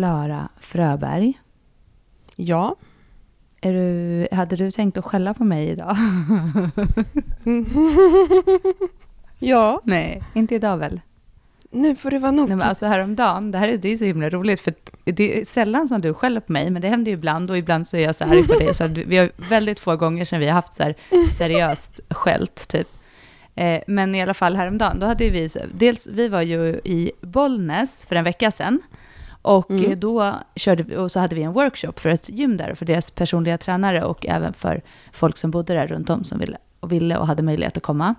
Klara Fröberg. Ja. Är du, hade du tänkt att skälla på mig idag? ja. Nej, inte idag väl? Nu får det vara nog. Nej, men alltså häromdagen, det här är, det är så himla roligt, för det är sällan som du skäller på mig, men det händer ju ibland, och ibland så är jag så arg på dig. Så vi har väldigt få gånger sedan vi har haft så här seriöst skällt, typ. Eh, men i alla fall häromdagen, då hade vi, dels, vi var ju i Bollnäs för en vecka sedan, och mm. då körde vi, och så hade vi en workshop för ett gym där, för deras personliga tränare och även för folk som bodde där runt om som ville och, ville och hade möjlighet att komma.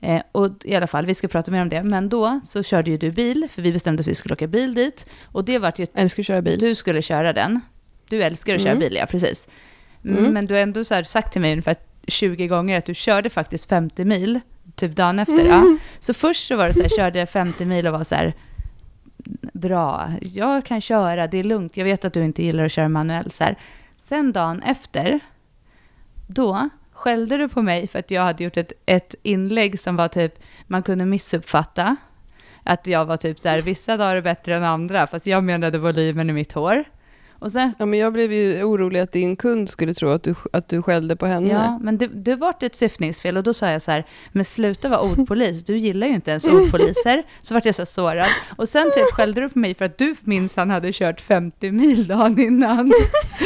Eh, och i alla fall, vi ska prata mer om det, men då så körde ju du bil, för vi bestämde att vi skulle åka bil dit. Och det var ju... Älskar att köra bil. Du skulle köra den. Du älskar att köra mm. bil, ja precis. Mm. Men du har ändå så sagt till mig ungefär 20 gånger att du körde faktiskt 50 mil, typ dagen efter. Mm. Ja. Så först så var det så här, körde 50 mil och var så här, bra, jag kan köra, det är lugnt, jag vet att du inte gillar att köra manuell. Så här. Sen dagen efter, då skällde du på mig för att jag hade gjort ett, ett inlägg som var typ, man kunde missuppfatta. Att jag var typ så här, vissa dagar är bättre än andra, fast jag menade volymen i mitt hår. Och sen, ja, men jag blev ju orolig att din kund skulle tro att du, att du skällde på henne. Ja, men det, det var ett syftningsfel och då sa jag så här, men sluta vara ordpolis, du gillar ju inte ens ordpoliser. Så vart jag så sårad. Och sen typ skällde du på mig för att du minsann hade kört 50 mil dagen innan.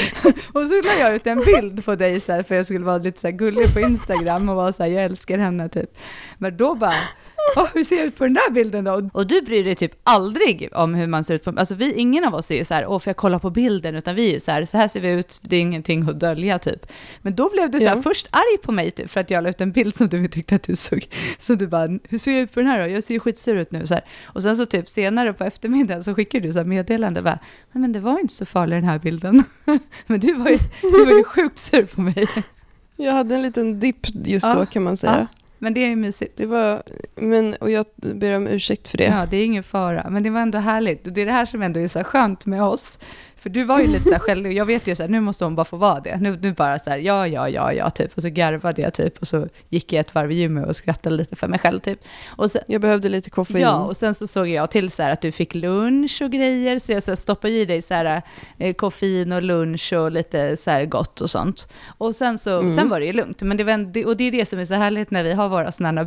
och så la jag ut en bild på dig så här, för jag skulle vara lite så här gullig på Instagram och vara så här, jag älskar henne typ. Men då bara, oh, hur ser jag ut på den där bilden då? Och du bryr dig typ aldrig om hur man ser ut på, alltså vi, ingen av oss är ju så här, åh, får jag kolla på bilden, utan vi är ju så här, så här ser vi ut, det är ingenting att dölja typ. Men då blev du så här, ja. först arg på mig typ, för att jag la ut en bild som du tyckte att du såg, så du bara, hur ser jag ut på den här då? Jag ser ju skitsur ut nu så här. Och sen så typ senare på eftermiddagen så skickade du så här meddelande, bara, nej men det var inte så farlig den här bilden. men du var ju, du var ju sjukt sur på mig. Jag hade en liten dipp just ja. då kan man säga. Ja. Men det är ju mysigt. Det var, men, och jag ber om ursäkt för det. Ja, det är ingen fara. Men det var ändå härligt. Och det är det här som ändå är så skönt med oss. För du var ju lite så här själv, jag vet ju så här, nu måste hon bara få vara det. Nu, nu bara så här, ja, ja, ja, ja, typ. Och så garvade jag typ, och så gick jag ett varv i gymmet och skrattade lite för mig själv typ. Och sen, jag behövde lite koffein. Ja, och sen så såg jag till så här att du fick lunch och grejer, så jag så här, stoppade i dig så här, eh, koffein och lunch och lite så här gott och sånt. Och sen så, mm. sen var det ju lugnt. Men det var, och det är det som är så härligt när vi har våra sådana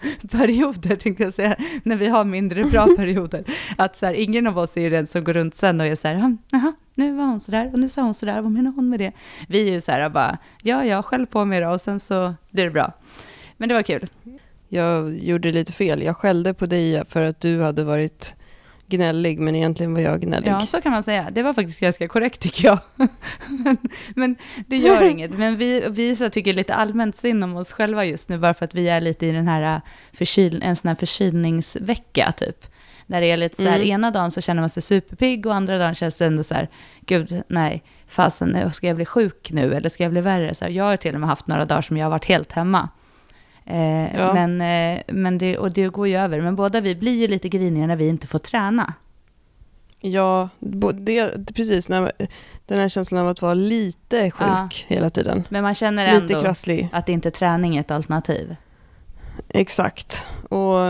brytperioder, tänkte jag säga, när vi har mindre bra perioder. Att så här, ingen av oss är den som går runt sen och är så här, jaha, nu var hon sådär och nu sa hon sådär, vad menar hon med det? Vi är ju så här bara, ja, ja, skäll på mig då och sen så blir det bra. Men det var kul. Jag gjorde lite fel, jag skällde på dig för att du hade varit gnällig, men egentligen var jag gnällig. Ja, så kan man säga. Det var faktiskt ganska korrekt tycker jag. men, men, det gör inget. Men vi, vi så tycker lite allmänt synd om oss själva just nu, bara för att vi är lite i den här äh, förkyl, en sån här förkylningsvecka typ. När det är lite så här, mm. ena dagen så känner man sig superpigg och andra dagen känns det ändå så här, gud, nej, fasen, ska jag bli sjuk nu eller ska jag bli värre? Så här, jag har till och med haft några dagar som jag har varit helt hemma. Eh, ja. Men, eh, men det, och det går ju över. Men båda vi blir ju lite griniga när vi inte får träna. Ja, det, precis. När, den här känslan av att vara lite sjuk ja. hela tiden. Men man känner ändå att inte träning är ett alternativ. Exakt. Och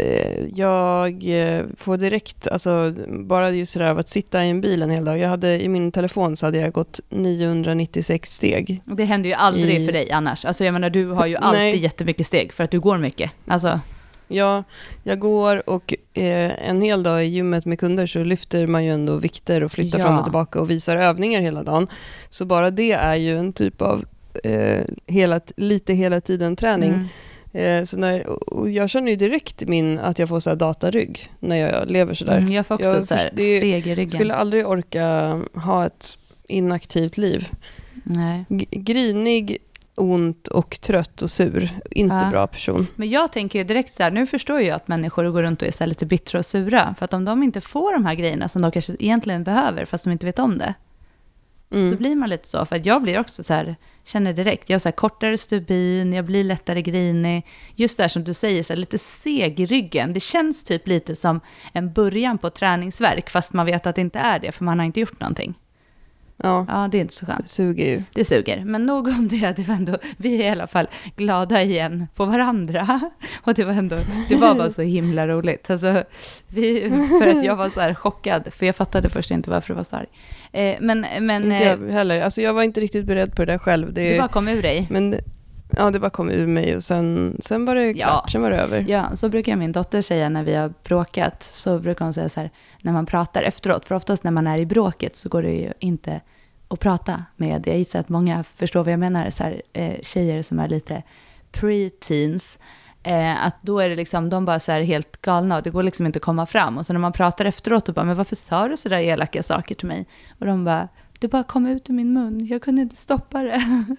eh, jag eh, får direkt, alltså bara just det där av att sitta i en bil en hel dag. Jag hade, I min telefon så hade jag gått 996 steg. Det händer ju aldrig i... för dig annars. Alltså jag menar, du har ju alltid Nej. jättemycket steg för att du går mycket. Alltså... Ja, jag går och eh, en hel dag i gymmet med kunder så lyfter man ju ändå vikter och flyttar ja. fram och tillbaka och visar övningar hela dagen. Så bara det är ju en typ av eh, hela, lite hela tiden-träning. Mm. Eh, så när, jag känner ju direkt min, att jag får så här datarygg när jag lever sådär. Mm, jag får också jag, så här seg i ryggen. skulle aldrig orka ha ett inaktivt liv. Nej. Grinig, ont och trött och sur. Inte ja. bra person. Men jag tänker ju direkt så här, nu förstår jag att människor går runt och är så lite bittra och sura. För att om de inte får de här grejerna som de kanske egentligen behöver, fast de inte vet om det, mm. så blir man lite så. För att jag blir också så här, känner direkt, jag har så här kortare stubin, jag blir lättare grinig. Just det här som du säger, så här, lite seg i ryggen. Det känns typ lite som en början på träningsverk, fast man vet att det inte är det, för man har inte gjort någonting. Ja. ja, det är inte så skönt. Det suger ju. Det suger. Men nog om det, det var ändå, vi är i alla fall glada igen på varandra. Och det var ändå, det var bara så himla roligt. Alltså, vi, för att jag var så här chockad, för jag fattade först inte varför du var så arg. Eh, men, men, inte jag eh, heller. Alltså jag var inte riktigt beredd på det där själv. Det, det bara kom ur dig. Men, ja, det bara kom ur mig och sen, sen var det klart, ja. sen var det över. Ja, så brukar min dotter säga när vi har bråkat, så brukar hon säga så här, när man pratar efteråt, för oftast när man är i bråket så går det ju inte att prata med, jag gissar att många förstår vad jag menar, så här, eh, tjejer som är lite pre-teens, eh, att då är det liksom, de bara så här helt galna och det går liksom inte att komma fram. Och så när man pratar efteråt och bara, men varför sa du så där elaka saker till mig? Och de bara, det bara kom ut ur min mun, jag kunde inte stoppa det.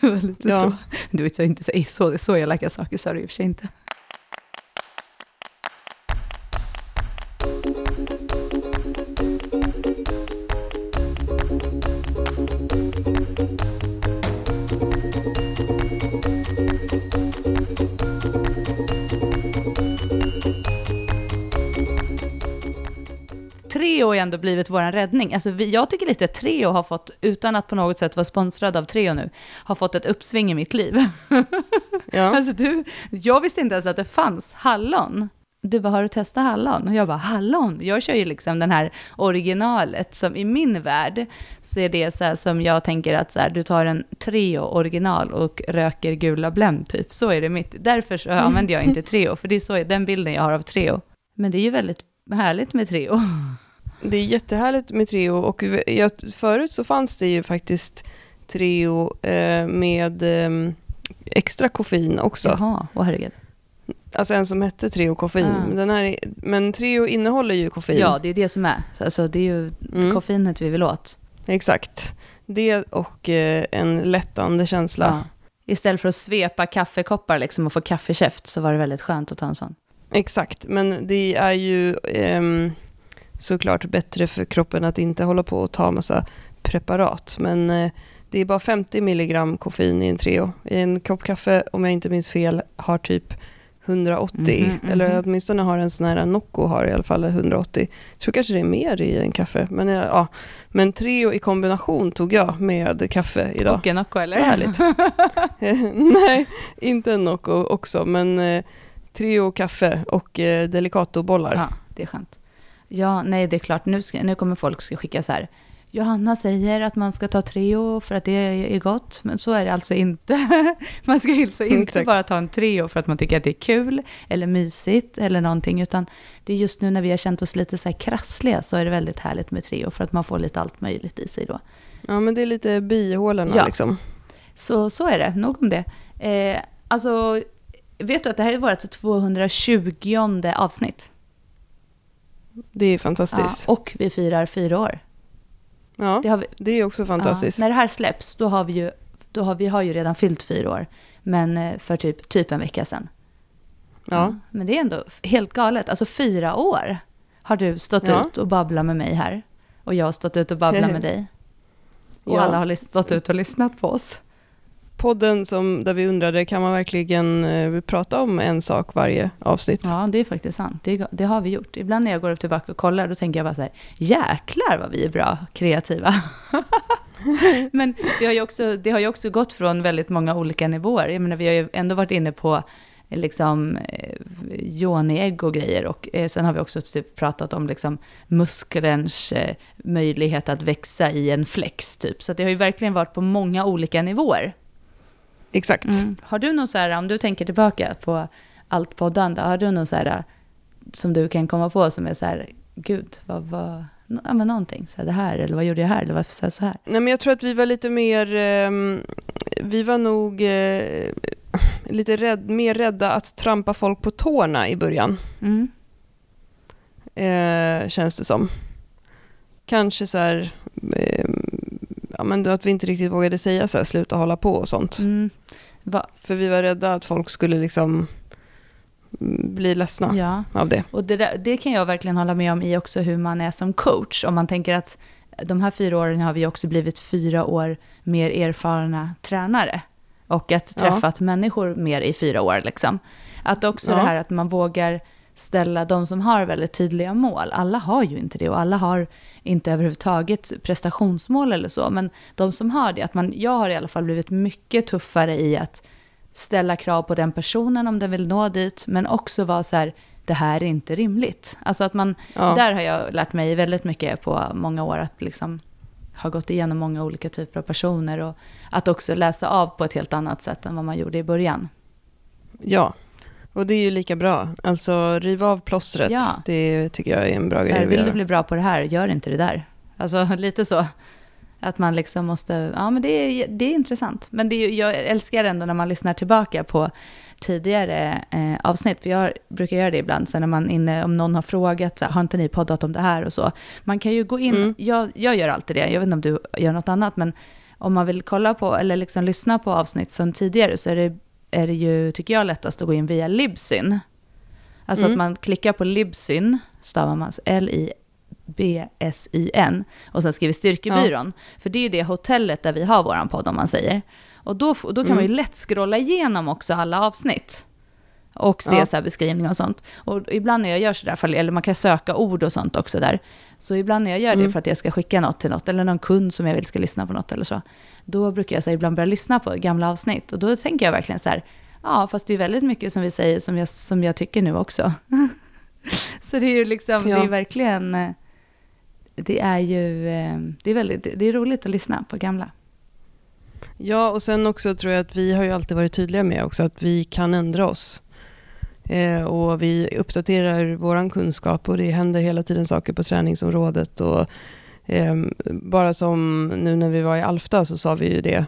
det var lite ja. så. Du så inte så, så, så elaka saker sa du i och för sig inte. Treo har ändå blivit vår räddning. Alltså vi, jag tycker lite att Treo har fått, utan att på något sätt vara sponsrad av Treo nu, har fått ett uppsving i mitt liv. Ja. alltså du, jag visste inte ens att det fanns hallon. Du bara, har du testat hallon? Och jag bara, hallon? Jag kör ju liksom den här originalet som i min värld så är det så här som jag tänker att så här, du tar en Treo original och röker gula Blend typ. Så är det mitt. Därför så använder jag inte Treo, för det är så, den bilden jag har av Treo. Men det är ju väldigt härligt med Treo. Det är jättehärligt med Treo och jag, förut så fanns det ju faktiskt Treo eh, med eh, extra koffein också. Jaha, åh herregud. Alltså en som hette Treo koffein. Ah. Den här, men Treo innehåller ju koffein. Ja, det är det som är. Alltså, det är ju mm. koffeinet vi vill åt. Exakt. Det och eh, en lättande känsla. Ja. Istället för att svepa kaffekoppar liksom och få kaffekäft så var det väldigt skönt att ta en sån. Exakt, men det är ju... Eh, såklart bättre för kroppen att inte hålla på och ta massa preparat. Men eh, det är bara 50 milligram koffein i en Treo. I en kopp kaffe, om jag inte minns fel, har typ 180. Mm, mm, eller åtminstone har en sån här Nocco har i alla fall 180. Jag tror kanske det är mer i en kaffe. Men, ja, men Treo i kombination tog jag med kaffe idag. Och en Nocco eller? Härligt. Nej, inte en Nocco också. Men eh, Treo kaffe och eh, Delicato-bollar. Ja, det är skönt. Ja, nej det är klart, nu, ska, nu kommer folk ska skicka så här. Johanna säger att man ska ta Treo för att det är gott, men så är det alltså inte. man ska alltså inte Exakt. bara ta en Treo för att man tycker att det är kul eller mysigt eller någonting, utan det är just nu när vi har känt oss lite så här krassliga så är det väldigt härligt med Treo för att man får lite allt möjligt i sig då. Ja, men det är lite bihålorna ja. liksom. Så, så är det, nog om det. Eh, alltså, vet du att det här är vårt 220 avsnitt? Det är fantastiskt. Ja, och vi firar fyra år. Ja, det, vi, det är också fantastiskt. Ja, när det här släpps, då har vi ju, då har, vi har ju redan fyllt fyra år. Men eh, för typ, typ en vecka sedan. Ja. Men det är ändå helt galet. Alltså fyra år har du stått ja. ut och babblat med mig här. Och jag har stått ut och babblat med dig. Och ja. alla har stått ut och lyssnat på oss podden som, där vi undrade, kan man verkligen eh, prata om en sak varje avsnitt? Ja, det är faktiskt sant. Det, det, har vi gjort. Ibland när jag går upp tillbaka och kollar, då tänker jag bara så här, jäklar vad vi är bra kreativa. Men det har, ju också, det har ju också gått från väldigt många olika nivåer. Jag menar, vi har ju ändå varit inne på eh, liksom eh, yoniägg och grejer. Och eh, sen har vi också typ pratat om liksom muskelns eh, möjlighet att växa i en flex typ. Så det har ju verkligen varit på många olika nivåer. Exakt. Mm. Har du någon så här, om du tänker tillbaka på allt poddande, har du någon så här som du kan komma på som är så här, gud, vad var, ja men någonting, så här, det här, eller vad gjorde jag här, eller varför sa jag så här? Nej men jag tror att vi var lite mer, eh, vi var nog eh, lite rädd, mer rädda att trampa folk på tårna i början. Mm. Eh, känns det som. Kanske så här, ehm, ja, men att vi inte riktigt vågade säga så här, sluta hålla på och sånt. Mm. För vi var rädda att folk skulle liksom bli ledsna ja. av det. Och det, där, det kan jag verkligen hålla med om i också hur man är som coach. Om man tänker att de här fyra åren har vi också blivit fyra år mer erfarna tränare. Och att träffat ja. människor mer i fyra år. Liksom. Att också ja. det här att man vågar ställa de som har väldigt tydliga mål. Alla har ju inte det och alla har inte överhuvudtaget prestationsmål eller så. Men de som har det, att man, jag har i alla fall blivit mycket tuffare i att ställa krav på den personen om den vill nå dit, men också vara så här, det här är inte rimligt. Alltså att man, ja. där har jag lärt mig väldigt mycket på många år, att liksom ha gått igenom många olika typer av personer och att också läsa av på ett helt annat sätt än vad man gjorde i början. Ja, och det är ju lika bra. Alltså riva av plåstret, ja. det tycker jag är en bra så grej att Vill du bli bra på det här, gör inte det där. Alltså lite så. Att man liksom måste, ja men det är, det är intressant. Men det är, jag älskar ändå när man lyssnar tillbaka på tidigare eh, avsnitt, för jag brukar göra det ibland, så när man inne, om någon har frågat, så här, har inte ni poddat om det här och så. Man kan ju gå in, mm. jag, jag gör alltid det, jag vet inte om du gör något annat, men om man vill kolla på, eller liksom lyssna på avsnitt som tidigare, så är det, är det ju, tycker jag, lättast att gå in via Libsyn. Alltså mm. att man klickar på Libsyn, stavar man L-I BSYN och sen skriver Styrkebyrån. Ja. För det är ju det hotellet där vi har våran podd om man säger. Och då, då kan mm. man ju lätt scrolla igenom också alla avsnitt. Och se ja. så beskrivningar och sånt. Och ibland när jag gör sådär, eller man kan söka ord och sånt också där. Så ibland när jag gör det mm. för att jag ska skicka något till något, eller någon kund som jag vill ska lyssna på något eller så. Då brukar jag så ibland börja lyssna på gamla avsnitt. Och då tänker jag verkligen så här, ja fast det är väldigt mycket som vi säger som jag, som jag tycker nu också. så det är ju liksom, ja. det är verkligen eh, det är ju eh, det är väldigt, det är roligt att lyssna på gamla. Ja, och sen också tror jag att vi har ju alltid varit tydliga med också att vi kan ändra oss. Eh, och vi uppdaterar vår kunskap och det händer hela tiden saker på träningsområdet. Och, eh, bara som nu när vi var i Alfta så sa vi ju det.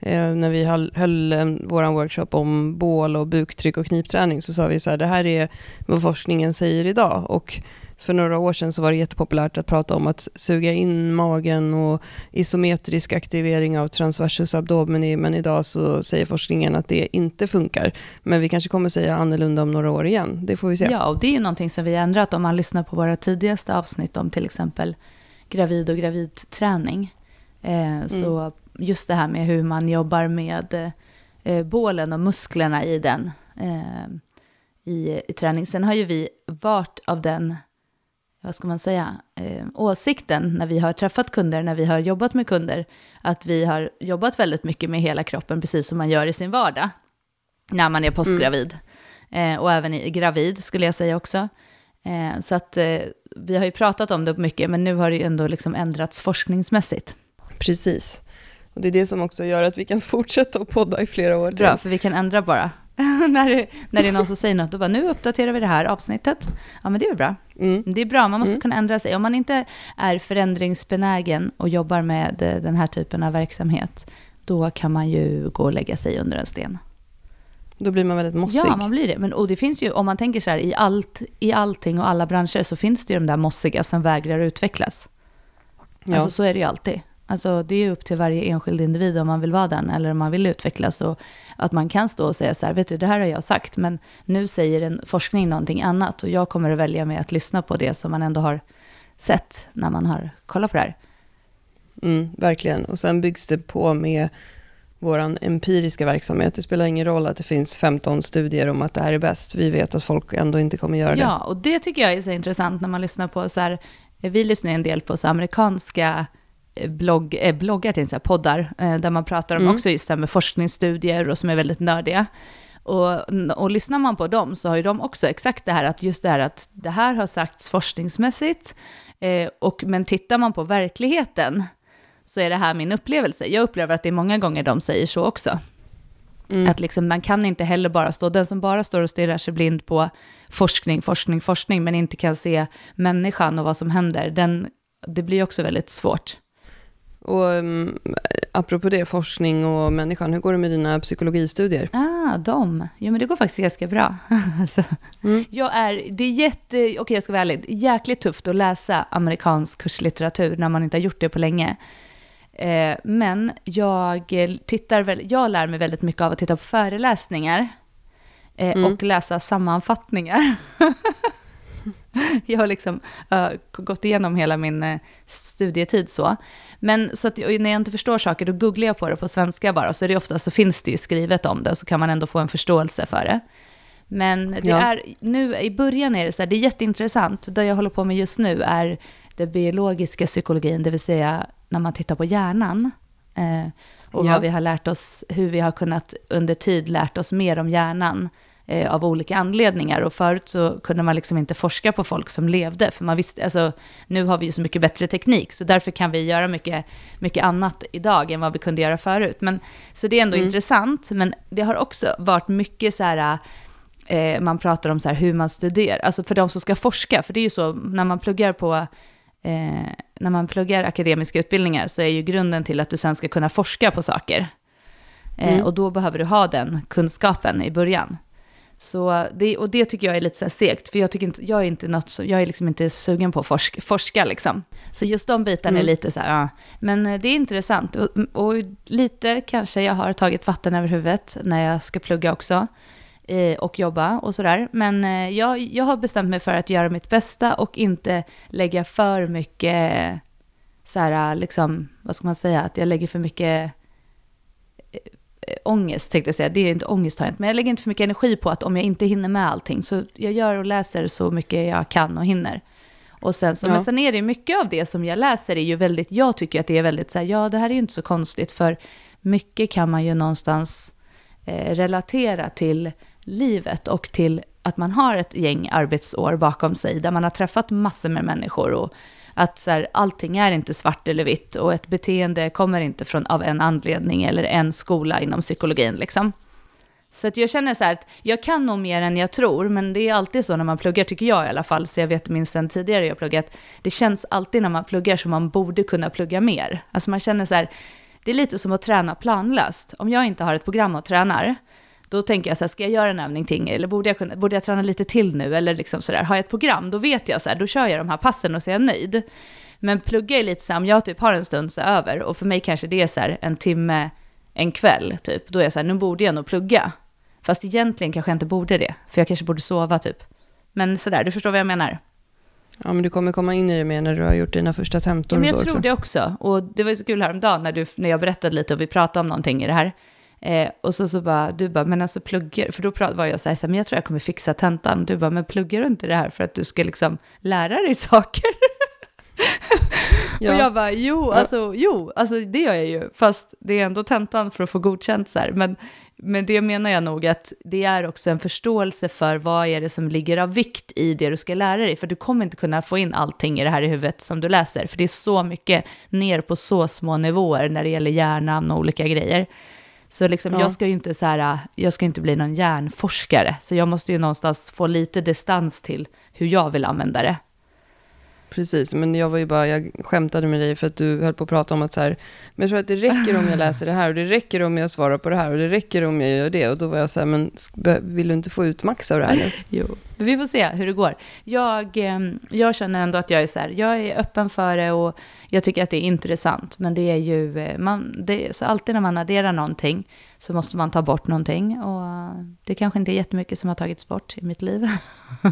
Eh, när vi höll, höll vår workshop om bål och buktryck och knipträning så sa vi så här, det här är vad forskningen säger idag. Och för några år sedan så var det jättepopulärt att prata om att suga in magen och isometrisk aktivering av transversus abdomini, men idag så säger forskningen att det inte funkar. Men vi kanske kommer säga annorlunda om några år igen, det får vi se. Ja, och det är ju någonting som vi har ändrat om man lyssnar på våra tidigaste avsnitt om till exempel gravid och gravidträning. Eh, mm. Så just det här med hur man jobbar med eh, bålen och musklerna i den eh, i, i träning. Sen har ju vi varit av den vad ska man säga, eh, åsikten när vi har träffat kunder, när vi har jobbat med kunder, att vi har jobbat väldigt mycket med hela kroppen, precis som man gör i sin vardag, när man är postgravid. Mm. Eh, och även i gravid, skulle jag säga också. Eh, så att eh, vi har ju pratat om det mycket, men nu har det ändå liksom ändrats forskningsmässigt. Precis. Och det är det som också gör att vi kan fortsätta att podda i flera år. Bra, för vi kan ändra bara när, det, när det är någon som säger något, då bara nu uppdaterar vi det här avsnittet. Ja, men det är bra. Mm. Det är bra, man måste mm. kunna ändra sig. Om man inte är förändringsbenägen och jobbar med eh, den här typen av verksamhet, då kan man ju gå och lägga sig under en sten. Då blir man väldigt mossig. Ja, man blir det. Men, och det finns ju, om man tänker så här, i, allt, i allting och alla branscher så finns det ju de där mossiga som vägrar utvecklas. Ja. Alltså så är det ju alltid. Alltså det är upp till varje enskild individ om man vill vara den eller om man vill utvecklas. Och att man kan stå och säga så här, vet du, det här har jag sagt, men nu säger en forskning någonting annat och jag kommer att välja med att lyssna på det som man ändå har sett när man har kollat på det här. Mm, verkligen, och sen byggs det på med vår empiriska verksamhet. Det spelar ingen roll att det finns 15 studier om att det här är bäst. Vi vet att folk ändå inte kommer göra det. Ja, och det tycker jag är så intressant när man lyssnar på så här, vi lyssnar en del på så amerikanska blogg, eh, bloggar, till så poddar, eh, där man pratar om mm. också just det här med forskningsstudier och som är väldigt nördiga. Och, och lyssnar man på dem så har ju de också exakt det här att just det här att det här har sagts forskningsmässigt, eh, och, men tittar man på verkligheten så är det här min upplevelse. Jag upplever att det är många gånger de säger så också. Mm. Att liksom, man kan inte heller bara stå, den som bara står och stirrar sig blind på forskning, forskning, forskning, men inte kan se människan och vad som händer, den, det blir också väldigt svårt. Och um, apropå det, forskning och människan, hur går det med dina psykologistudier? Ah, de. Jo, men det går faktiskt ganska bra. alltså, mm. Jag är, det är jätte, okej okay, jag ska vara ärlig, jäkligt tufft att läsa amerikansk kurslitteratur när man inte har gjort det på länge. Eh, men jag tittar väl, jag lär mig väldigt mycket av att titta på föreläsningar eh, mm. och läsa sammanfattningar. jag har liksom uh, gått igenom hela min uh, studietid så. Men så att när jag inte förstår saker, då googlar jag på det på svenska bara, så är det ofta så finns det ju skrivet om det, och så kan man ändå få en förståelse för det. Men det Ja. är, nu i början är det så här, det är jätteintressant. Det jag håller på med just nu är den biologiska psykologin, det vill säga när man tittar på hjärnan. Eh, och Ja. vad vi har lärt oss, hur vi har kunnat under tid lärt oss mer om hjärnan eh, av olika anledningar. Och förut så kunde man liksom inte forska på folk som levde, för man visste, alltså nu har vi ju så mycket bättre teknik, så därför kan vi göra mycket, mycket annat idag än vad vi kunde göra förut. Men, så det är ändå Mm. intressant, men det har också varit mycket så här, eh, man pratar om så här hur man studerar, alltså för de som ska forska, för det är ju så när man pluggar på eh, när man pluggar akademiska utbildningar så är ju grunden till att du sen ska kunna forska på saker. Eh, Mm. Och då behöver du ha den kunskapen i början. Så det, och det tycker jag är lite så här segt, för jag, tycker inte, jag är inte något så, jag är liksom inte sugen på att forska, forska liksom. Så just de bitarna är Mm. lite så här, ja. Men eh, det är intressant. Och, och lite kanske jag har tagit vatten över huvudet när jag ska plugga också eh, och jobba och sådär. Men eh, jag, jag har bestämt mig för att göra mitt bästa och inte lägga för mycket, så här, liksom, vad ska man säga, att jag lägger för mycket ångest, tänkte jag säga. Det är inte ångest har jag inte, men jag lägger inte för mycket energi på att om jag inte hinner med allting, så jag gör och läser så mycket jag kan och hinner. Och sen så, Ja. men sen är det mycket av det som jag läser är ju väldigt, jag tycker att det är väldigt så här, ja det här är ju inte så konstigt, för mycket kan man ju någonstans eh, relatera till livet och till att man har ett gäng arbetsår bakom sig där man har träffat massor med människor och att så här, allting är inte svart eller vitt och ett beteende kommer inte från av en anledning eller en skola inom psykologin liksom. Så att jag känner så här att jag kan nog mer än jag tror, men det är alltid så när man pluggar, tycker jag i alla fall, så jag vet minst sen tidigare jag pluggat, det känns alltid när man pluggar som man borde kunna plugga mer. Alltså man känner så här, det är lite som att träna planlöst. Om jag inte har ett program och tränar, då tänker jag så här, ska jag göra en övning till, eller borde jag, kunna, borde jag träna lite till nu, eller liksom så där, har jag ett program, då vet jag så här, då kör jag de här passen och så är jag nöjd. Men plugga är lite så här, om jag typ har en stund så över, och för mig kanske det är så här en timme, en kväll typ, då är jag så här, nu borde jag nog plugga. Fast egentligen kanske jag inte borde det, för jag kanske borde sova typ. Men sådär, du förstår vad jag menar. Ja, men du kommer komma in i det mer när du har gjort dina första tentor Ja, men jag så tror också. det också. Och det var ju så kul häromdagen när, du, när jag berättade lite och vi pratade om någonting i det här. Eh, och så, så bara, du bara, men alltså pluggar, för då var jag så här, så här, men jag tror jag kommer fixa tentan. Du bara, men pluggar du inte det här för att du ska liksom lära dig saker? Ja. Och jag bara, jo, alltså, jo, alltså det gör jag ju, fast det är ändå tentan för att få godkänt så här. Men, men det menar jag nog att det är också en förståelse för vad är det som ligger av vikt i det du ska lära dig, för du kommer inte kunna få in allting i det här i huvudet som du läser, för det är så mycket ner på så små nivåer när det gäller hjärnan och olika grejer. Så liksom, Ja. jag ska ju inte så här, jag ska inte bli någon hjärnforskare, så jag måste ju någonstans få lite distans till hur jag vill använda det. Precis, men jag var ju bara, jag skämtade med dig för att du höll på att prata om att så här, men jag tror att det räcker om jag läser det här och det räcker om jag svarar på det här och det räcker om jag gör det. Och då var jag så här, men vill du inte få ut max av det här nu? Jo, men vi får se hur det går. Jag, eh, jag känner ändå att jag är så här, jag är öppen för det och jag tycker att det är intressant. Men det är ju, eh, man, det så alltid när man adderar någonting så måste man ta bort någonting. Och det kanske inte är jättemycket som har tagits bort i mitt liv.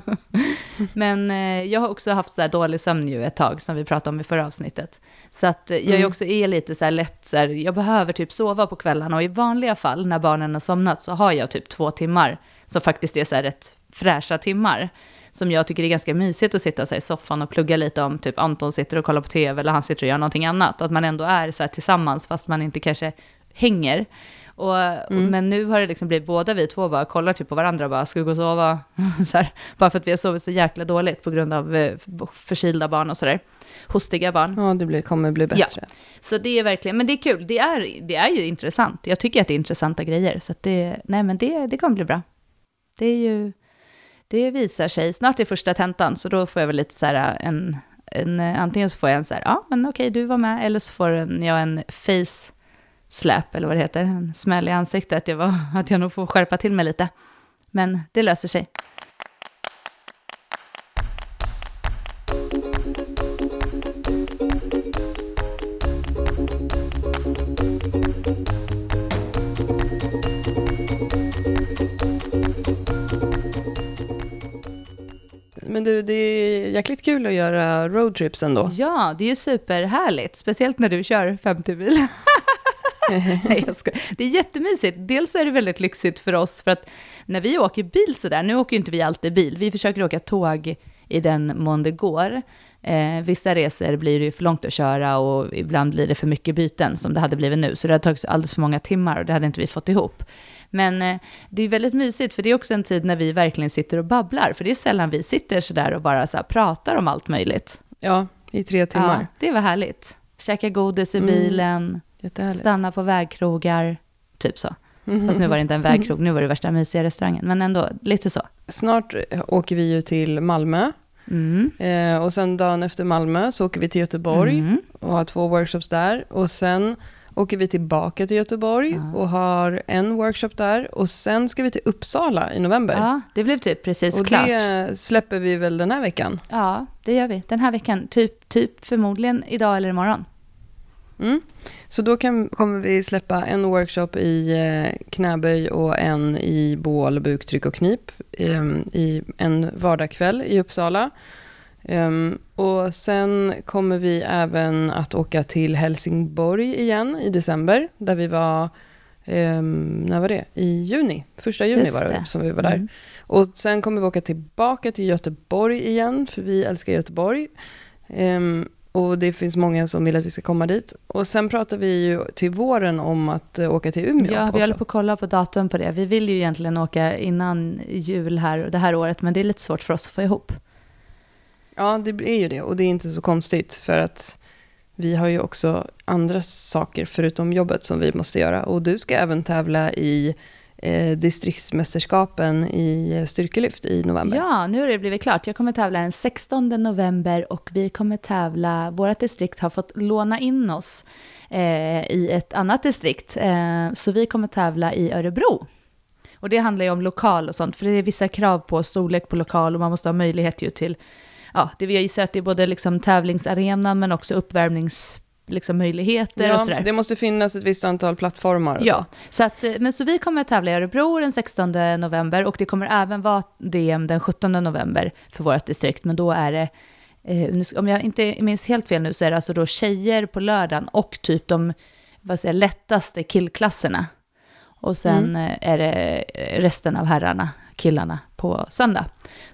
men eh, jag har också haft så här dålig sömn ju ett tag, som vi pratade om i förra avsnittet. Så att jag är Mm. också är lite så här lätt, så här, jag behöver typ sova på kvällarna och i vanliga fall när barnen har somnat så har jag typ två timmar som faktiskt är så här rätt fräscha timmar. Som jag tycker är ganska mysigt att sitta så i soffan och plugga lite om typ Anton sitter och kollar på tv eller han sitter och gör någonting annat. Att man ändå är så här tillsammans fast man inte kanske hänger. Och, Mm. men nu har det liksom blivit båda vi två bara kollar typ på varandra och bara ska vi gå och sova? så här, bara för att vi har sovit så jäkla dåligt på grund av eh, förkylda barn och sådär. Hostiga barn. Ja, det blir, kommer bli bättre. Så det är verkligen, men det är kul. Det är, det är ju intressant. Jag tycker att det är intressanta grejer. Så att det, nej men det, det kommer bli bra. Det är ju, det visar sig. Snart är första tentan, så då får jag väl lite så här äh, en, en äh, antingen så får jag en så här, ja men okej du var med, eller så får en, jag en face slap, eller vad det heter, en smäll i ansiktet, att jag, var, att jag nog får skärpa till mig lite. Men det löser sig. Du, det är jäkligt kul att göra roadtrips ändå. Ja, det är ju superhärligt, speciellt när du kör 50 mil. Nej, jag ska. Det är jättemysigt. Dels är det väldigt lyxigt för oss, för att när vi åker bil sådär, nu åker ju inte vi alltid bil, vi försöker åka tåg i den mån det går. Eh, vissa resor blir det ju för långt att köra och ibland blir det för mycket byten som det hade blivit nu, så det har tagit alldeles för många timmar och det hade inte vi fått ihop. Men eh, det är väldigt mysigt, för det är också en tid när vi verkligen sitter och babblar, för det är sällan vi sitter sådär och bara så pratar om allt möjligt. Ja, i tre timmar. Ja, det var härligt. Käka godis i mm. bilen, mm, stanna på vägkrogar, typ så. Mm. Fast nu var det inte en vägkrog, nu var det värsta mysiga restaurangen, men ändå lite så. Snart åker vi ju till Malmö. Mm. Eh, och sen dagen efter Malmö så åker vi till Göteborg mm. och har två workshops där. Och sen åker vi tillbaka till Göteborg ja. och har en workshop där. Och sen ska vi till Uppsala i november. Ja, det blev typ precis och klart. Och det släpper vi väl den här veckan? Ja, det gör vi. Den här veckan. Typ, typ förmodligen idag eller imorgon. Mm. Så då kan, kommer vi släppa en workshop i eh, knäböj och en i bål, buktryck och knip eh, i en vardagskväll i Uppsala. Um, och sen kommer vi även att åka till Helsingborg igen i december, där vi var, um, när var det? I juni, första juni var det som vi var där. Mm. Och sen kommer vi åka tillbaka till Göteborg igen, för vi älskar Göteborg. Um, och det finns många som vill att vi ska komma dit. Och sen pratar vi ju till våren om att uh, åka till Umeå Ja, vi också. håller på att kolla på datum på det. Vi vill ju egentligen åka innan jul här, det här året, men det är lite svårt för oss att få ihop. Ja, det är ju det. Och det är inte så konstigt, för att vi har ju också andra saker förutom jobbet som vi måste göra. Och du ska även tävla i eh, distriktsmästerskapen i styrkelyft i november. Ja, nu har det blivit klart. Jag kommer tävla den 16 november och vi kommer tävla, vårt distrikt har fått låna in oss eh, i ett annat distrikt. Eh, så vi kommer tävla i Örebro. Och det handlar ju om lokal och sånt, för det är vissa krav på storlek på lokal och man måste ha möjlighet ju till, ja, det vi gissar att det är både liksom tävlingsarenan men också uppvärmnings liksom, möjligheter ja, och sådär. det måste finnas ett visst antal plattformar. ja, så. Så, att, eh, men så vi kommer att tävla i Örebro den 16 november och det kommer även vara DM den 17 november för vårt distrikt, men då är det eh, om jag inte minns helt fel nu så är det alltså då tjejer på lördagen och typ de vad säger, lättaste killklasserna. Och sen mm. Eh, är det resten av herrarna, killarna, på söndag.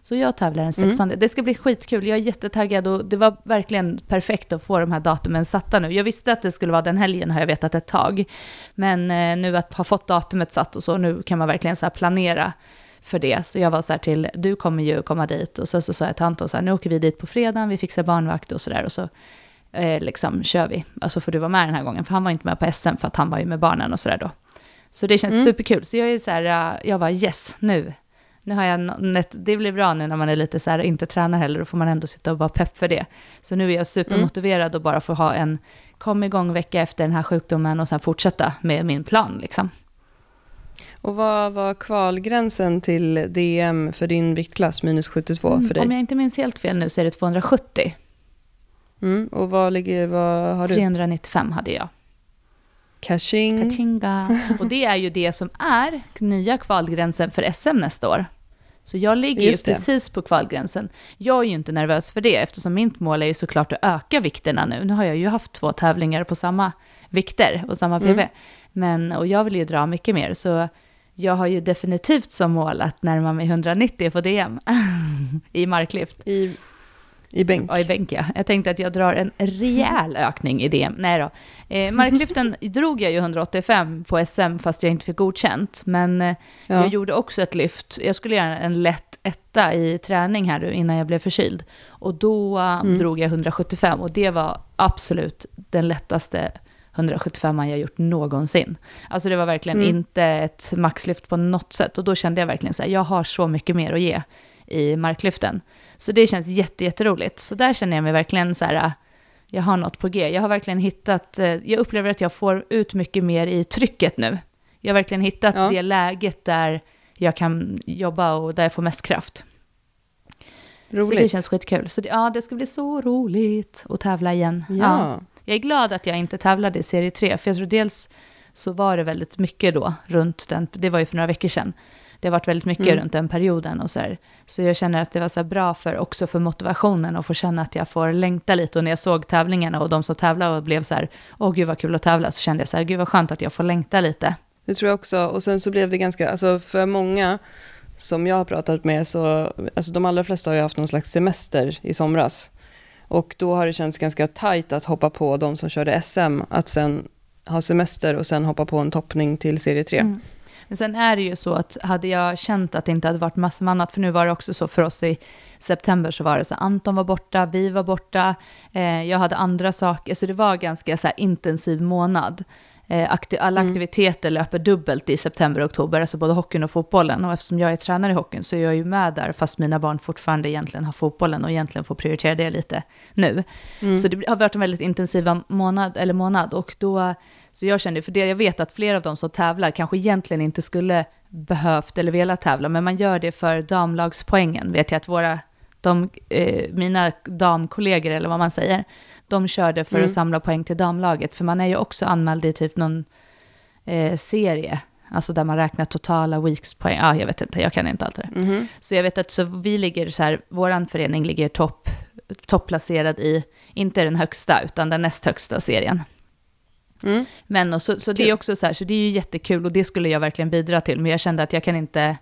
Så jag tävlar den 16. Mm. Det ska bli skitkul, jag är jättetaggad och det var verkligen perfekt att få de här datumen satta nu. Jag visste att det skulle vara den helgen har jag vetat ett tag. Men eh, nu att ha fått datumet satt och så, nu kan man verkligen så planera för det. Så jag var så här till, du kommer ju komma dit och så, så sa jag till Anton så här, nu åker vi dit på fredagen, vi fixar barnvakt och så där och så eh, liksom kör vi. Alltså får du vara med den här gången, för han var inte med på SM för att han var ju med barnen och så där då. Så det känns mm. superkul. Så jag är så här, jag var yes, nu, nu har jag det blir bra nu när man är lite så här, inte tränar heller, då får man ändå sitta och vara pepp för det. Så nu är jag supermotiverad mm. och bara får ha en kom igång vecka efter den här sjukdomen och sen fortsätta med min plan liksom. Och vad var kvalgränsen till DM för din viktklass, minus 72 mm, för dig? Om jag inte minns helt fel nu så är det 270. Mm, och vad, ligger, vad har du? 395 hade jag. Kaching. Kachinga. Och det är ju det som är nya kvalgränsen för SM nästa år. Så jag ligger Just ju det. precis på kvalgränsen. Jag är ju inte nervös för det, eftersom mitt mål är ju såklart att öka vikterna nu. Nu har jag ju haft två tävlingar på samma vikter och samma PV. Mm. Men, och jag vill ju dra mycket mer, så jag har ju definitivt som mål att närma mig 190 på DM i marklyft. I i bänk? Ja, i bänk ja. Jag tänkte att jag drar en rejäl ökning i DM. Nej då. Eh, marklyften drog jag ju 185 på SM fast jag inte fick godkänt. Men eh, ja. jag gjorde också ett lyft. Jag skulle göra en lätt etta i träning här innan jag blev förkyld. Och då eh, mm. drog jag 175 och det var absolut den lättaste 175 jag gjort någonsin. Alltså det var verkligen mm. inte ett maxlyft på något sätt. Och då kände jag verkligen så här, jag har så mycket mer att ge i marklyften. Så det känns jätteroligt. Så där känner jag mig verkligen så här, jag har något på G. Jag har verkligen hittat, eh, jag upplever att jag får ut mycket mer i trycket nu. Jag har verkligen hittat ja. det läget där jag kan jobba och där jag får mest kraft. Roligt. Så det känns skitkul. Så det, ja, det ska bli så roligt att tävla igen. Ja. ja. Jag är glad att jag inte tävlade i serie 3, för jag tror dels så var det väldigt mycket då runt den, det var ju för några veckor sedan, det har varit väldigt mycket mm. runt den perioden och så här. Så jag känner att det var så bra för, också för motivationen och få känna att jag får längta lite. Och när jag såg tävlingarna och de som tävlade och blev så här, åh gud vad kul att tävla, så kände jag så här, gud vad skönt att jag får längta lite. Det tror jag också. Och sen så blev det ganska, alltså för många som jag har pratat med så, alltså de allra flesta har ju haft någon slags semester i somras. Och då har det känts ganska tajt att hoppa på de som körde SM, att sen ha semester och sen hoppa på en toppning till serie 3. Mm. Men sen är det ju så att hade jag känt att det inte hade varit massor med annat, för nu var det också så för oss i september så var det så Anton var borta, vi var borta, eh, jag hade andra saker, så det var ganska så intensiv månad. Eh, alla mm. aktiviteter löper dubbelt i september och oktober, alltså både hockeyn och fotbollen. Och eftersom jag är tränare i hockeyn så är jag ju med där, fast mina barn fortfarande egentligen har fotbollen och egentligen får prioritera det lite nu. Mm. Så det har varit en väldigt intensiv månad, eller månad, och då, så jag kände, för det jag vet att flera av de som tävlar kanske egentligen inte skulle behövt eller velat tävla, men man gör det för damlagspoängen, vet jag att våra, de, eh, mina damkollegor, eller vad man säger, de körde för mm. att samla poäng till damlaget, för man är ju också anmäld i typ någon eh, serie, alltså där man räknar totala weeks-poäng. Ja, ah, jag vet inte, jag kan inte allt det mm. Så jag vet att så vi ligger så här, vår förening ligger topp, topplacerad i, inte den högsta, utan den näst högsta serien. Mm. Men och så, så det är också så här, så det är ju jättekul och det skulle jag verkligen bidra till, men jag kände att jag kan inte,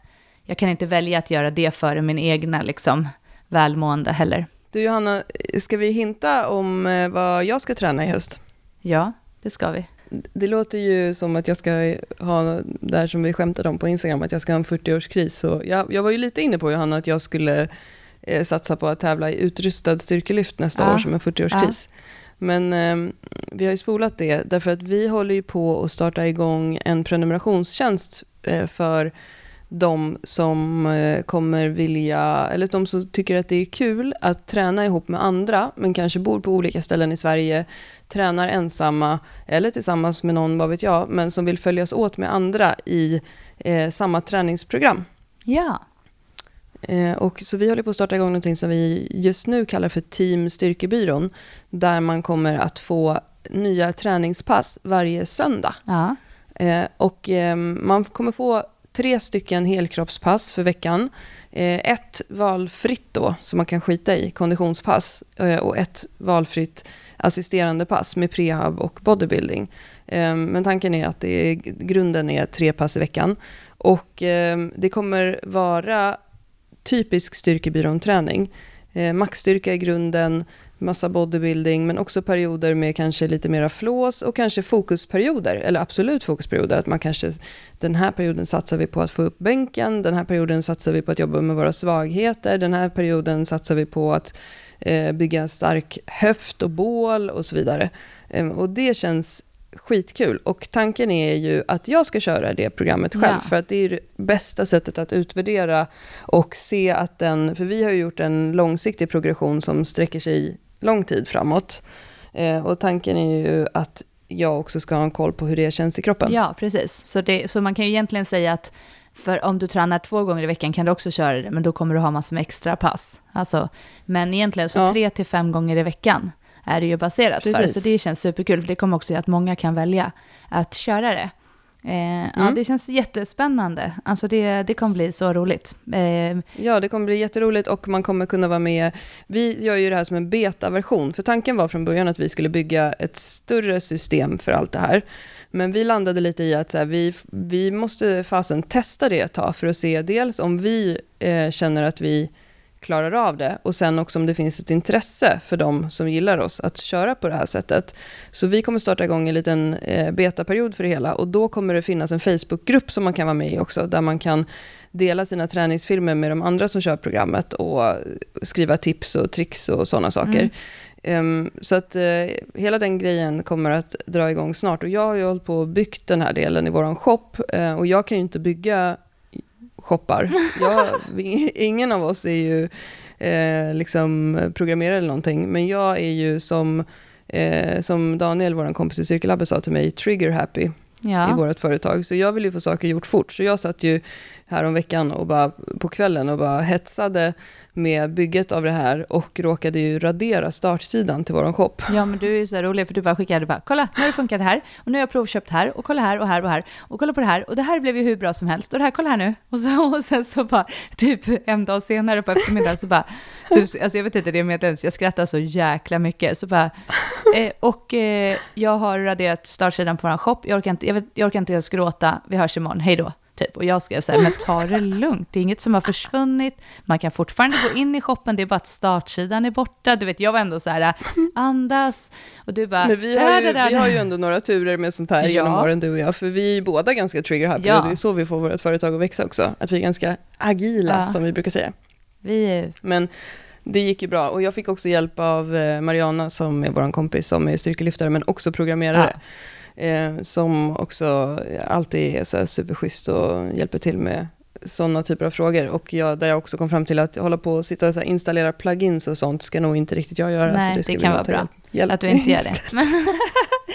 jag kan inte välja att göra det före min egna liksom, välmående heller. Du Johanna, ska vi hinta om eh, vad jag ska träna i höst? Ja, det ska vi. Det låter ju som att jag ska ha, det här som vi skämtade om på Instagram, att jag ska ha en 40-årskris. jag, jag var ju lite inne på Johanna att jag skulle eh, satsa på att tävla i utrustad styrkelyft nästa ja. år som en 40-årskris. Ja. Men eh, vi har ju spolat det, därför att vi håller ju på att starta igång en prenumerationstjänst eh, för de som eh, kommer vilja, eller de som tycker att det är kul att träna ihop med andra, men kanske bor på olika ställen i Sverige, tränar ensamma eller tillsammans med någon, vad vet jag, men som vill följas åt med andra i eh, samma träningsprogram. Ja. Eh, och så vi håller på att starta igång någonting som vi just nu kallar för Team Styrkebyrån, där man kommer att få nya träningspass varje söndag. Ja. Eh, och eh, man kommer få tre stycken helkroppspass för veckan. Eh, ett valfritt då, som man kan skita i, konditionspass. Eh, och ett valfritt assisterande pass med prehab och bodybuilding. Eh, men tanken är att det är, grunden är tre pass i veckan. Och det kommer vara typisk styrkebyrån-träning. maxstyrka i grunden, massa bodybuilding, men också perioder med kanske lite mera flås och kanske fokusperioder, eller absolut fokusperioder. Att man kanske, den här perioden satsar vi på att få upp bänken, den här perioden satsar vi på att jobba med våra svagheter, den här perioden satsar vi på att eh, bygga en stark höft och bål och så vidare. Eh, och det känns skitkul. Och tanken är ju att jag ska köra det programmet själv, ja. för att det är det bästa sättet att utvärdera och se att den, för vi har ju gjort en långsiktig progression som sträcker sig lång tid framåt. Eh, och tanken är ju att jag också ska ha en koll på hur det känns i kroppen. Ja, precis. Så, det, så man kan ju egentligen säga att för om du tränar två gånger i veckan kan du också köra det, men då kommer du ha massor med extra pass. Alltså, men egentligen så ja. tre till fem gånger i veckan är det ju baserat Precis. för. Så det känns superkul. Det kommer också göra att många kan välja att köra det. Eh, mm. Ja, det känns jättespännande. Alltså det, det kommer bli så roligt. Eh, ja, det kommer bli jätteroligt och man kommer kunna vara med. Vi gör ju det här som en beta-version, för tanken var från början att vi skulle bygga ett större system för allt det här. Men vi landade lite i att här, vi, vi måste fasen testa det ett tag för att se dels om vi eh, känner att vi klarar av det och sen också om det finns ett intresse för de som gillar oss att köra på det här sättet. Så vi kommer starta igång en liten eh, betaperiod för det hela och då kommer det finnas en Facebookgrupp som man kan vara med i också, där man kan dela sina träningsfilmer med de andra som kör programmet och skriva tips och tricks och sådana saker. Mm. Um, så att uh, hela den grejen kommer att dra igång snart. Och jag har ju hållit på och byggt den här delen i vår shop. Uh, och jag kan ju inte bygga shoppar. Jag, ingen av oss är ju eh, liksom programmerare eller någonting, men jag är ju som, eh, som Daniel, vår kompis i Cirkelabbet, sa till mig, trigger happy ja. i vårt företag. Så jag vill ju få saker gjort fort. Så jag satt ju häromveckan och bara på kvällen och bara hetsade med bygget av det här och råkade ju radera startsidan till våran shop. Ja, men du är ju så rolig för du bara skickade bara, kolla, nu har det funkat här och nu har jag provköpt här och kolla här och här och här och kolla på det här och det här blev ju hur bra som helst och det här, kolla här nu. Och, så, och sen så bara, typ en dag senare på eftermiddagen så bara, typ, alltså jag vet inte det med ens, jag skrattar så jäkla mycket, så bara, eh, och eh, jag har raderat startsidan på våran shop, jag orkar inte, jag, vet, jag orkar inte ens gråta, vi hörs imorgon, hej då. Typ. Och jag skrev så här, men ta det lugnt, det är inget som har försvunnit, man kan fortfarande gå in i shoppen, det är bara att startsidan är borta. Du vet, jag var ändå så här, andas, och du bara... Men vi har, ju, vi har ju ändå några turer med sånt här ja. genom åren, du och jag, för vi är båda ganska trigger-happy, ja. och det är så vi får vårt företag att växa också, att vi är ganska agila, ja. som vi brukar säga. Vi. Men det gick ju bra, och jag fick också hjälp av eh, Mariana, som är vår kompis, som är styrkelyftare, men också programmerare. Ja Eh, som också alltid är så här superschysst och hjälper till med sådana typer av frågor. Och jag, där jag också kom fram till att hålla på och sitta och så installera plugins och sånt ska nog inte riktigt jag göra. Nej, så det, det kan vara bra. Hjälp. Att du inte gör det.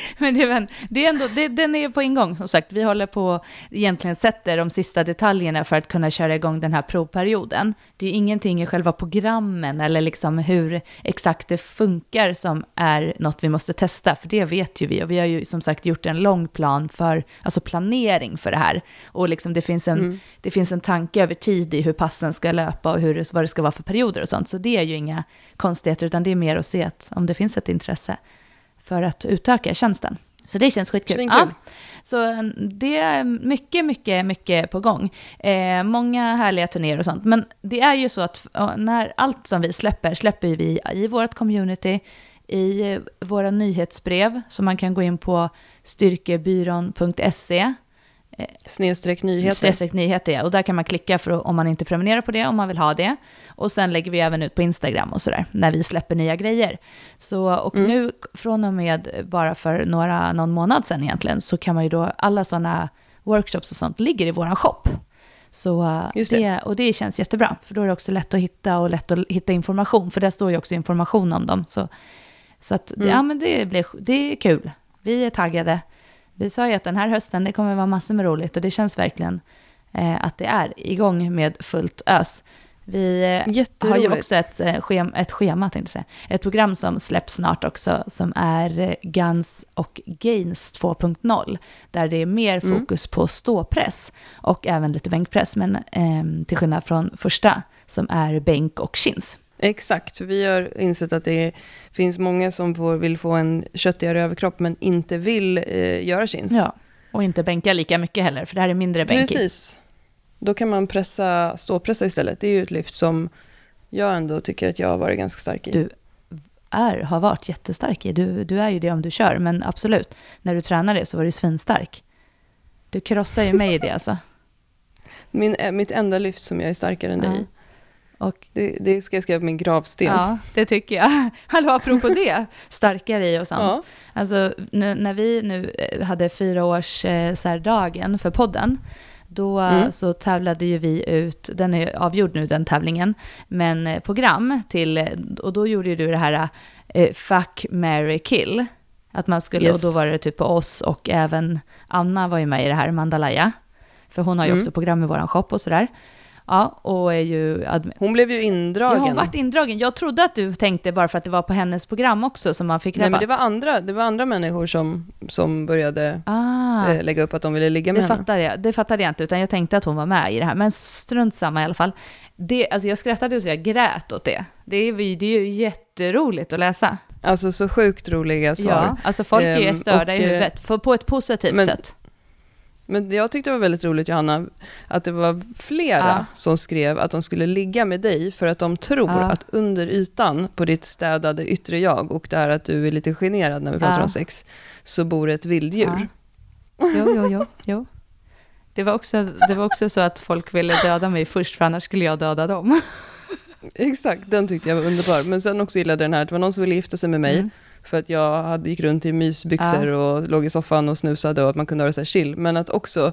Men det är, det är ändå, det, den är på ingång som sagt. Vi håller på, egentligen sätter de sista detaljerna för att kunna köra igång den här provperioden. Det är ju ingenting i själva programmen eller liksom hur exakt det funkar som är något vi måste testa, för det vet ju vi. Och vi har ju som sagt gjort en lång plan för, alltså planering för det här. Och liksom det, finns en, mm. det finns en tanke över tid i hur passen ska löpa och hur, vad det ska vara för perioder och sånt. Så det är ju inga konstigheter, utan det är mer att se att om det finns ett intresse för att utöka tjänsten. Så det känns skitkul. Ja. Så det är mycket, mycket, mycket på gång. Eh, många härliga turnéer och sånt. Men det är ju så att när allt som vi släpper, släpper vi i vårt community, i våra nyhetsbrev, som man kan gå in på styrkebyrån.se Snedstreck nyheter. Snedstreck nyheter, ja. Och där kan man klicka för om man inte prenumererar på det, om man vill ha det. Och sen lägger vi även ut på Instagram och sådär, när vi släpper nya grejer. Så, och mm. nu, från och med bara för några, någon månad sedan egentligen, så kan man ju då, alla sådana workshops och sånt ligger i vår shop. Så det. det. och det känns jättebra, för då är det också lätt att hitta och lätt att hitta information, för där står ju också information om dem. Så, så att, mm. ja men det, blir, det är kul. Vi är taggade vi sa ju att den här hösten, det kommer vara massor med roligt och det känns verkligen eh, att det är igång med fullt ös. Vi eh, har ju också ett, eh, schema, ett schema, tänkte säga. Ett program som släpps snart också, som är eh, Guns och Gains 2.0, där det är mer mm. fokus mm. på ståpress och även lite bänkpress, men eh, till skillnad från första, som är bänk och chins. Exakt, vi har insett att det finns många som får, vill få en köttigare överkropp men inte vill eh, göra chins. Ja, och inte bänka lika mycket heller, för det här är mindre bänkigt. Precis. Då kan man pressa, ståpressa istället. Det är ju ett lyft som jag ändå tycker att jag har varit ganska stark i. Du är, har varit jättestark i. Du, du är ju det om du kör, men absolut. När du tränar det så var du svinstark. Du krossar ju mig i det alltså. Min, eh, mitt enda lyft som jag är starkare än dig och det, det, ska jag skriva på min gravsten. Ja, det tycker jag. Hallå, apropå det, starkare i och sånt. Ja. Alltså, nu, när vi nu eh, hade fyraårsdagen eh, för podden, då mm. så tävlade ju vi ut, den är avgjord nu den tävlingen, men eh, program till, och då gjorde ju du det här eh, Fuck, Mary kill. Att man skulle, yes. och då var det typ på oss och även Anna var ju med i det här, Mandalaya. För hon har ju mm. också program i vår shop och sådär. Ja, och är ju... Hon blev ju indragen. Ja, hon vart indragen. Jag trodde att du tänkte bara för att det var på hennes program också som man fick rabatt. Nej, men det var andra, det var andra människor som, som började ah, eh, lägga upp att de ville ligga med det henne. Fattade jag, det fattade jag inte, utan jag tänkte att hon var med i det här. Men strunt samma i alla fall. Det, alltså jag skrattade så jag grät åt det. Det är, det är ju jätteroligt att läsa. Alltså så sjukt roliga svar. Ja, alltså folk är um, störda och, i huvudet, för, på ett positivt men, sätt. Men jag tyckte det var väldigt roligt, Johanna, att det var flera ja. som skrev att de skulle ligga med dig för att de tror ja. att under ytan på ditt städade yttre jag och det här att du är lite generad när vi pratar ja. om sex, så bor ett vilddjur. Jo, jo, jo, jo. Det var, också, det var också så att folk ville döda mig först, för annars skulle jag döda dem. Exakt, den tyckte jag var underbar. Men sen också gillade den här, att det var någon som ville gifta sig med mig. Mm. För att jag hade, gick runt i mysbyxor ja. och låg i soffan och snusade och att man kunde ha det så här chill. Men att också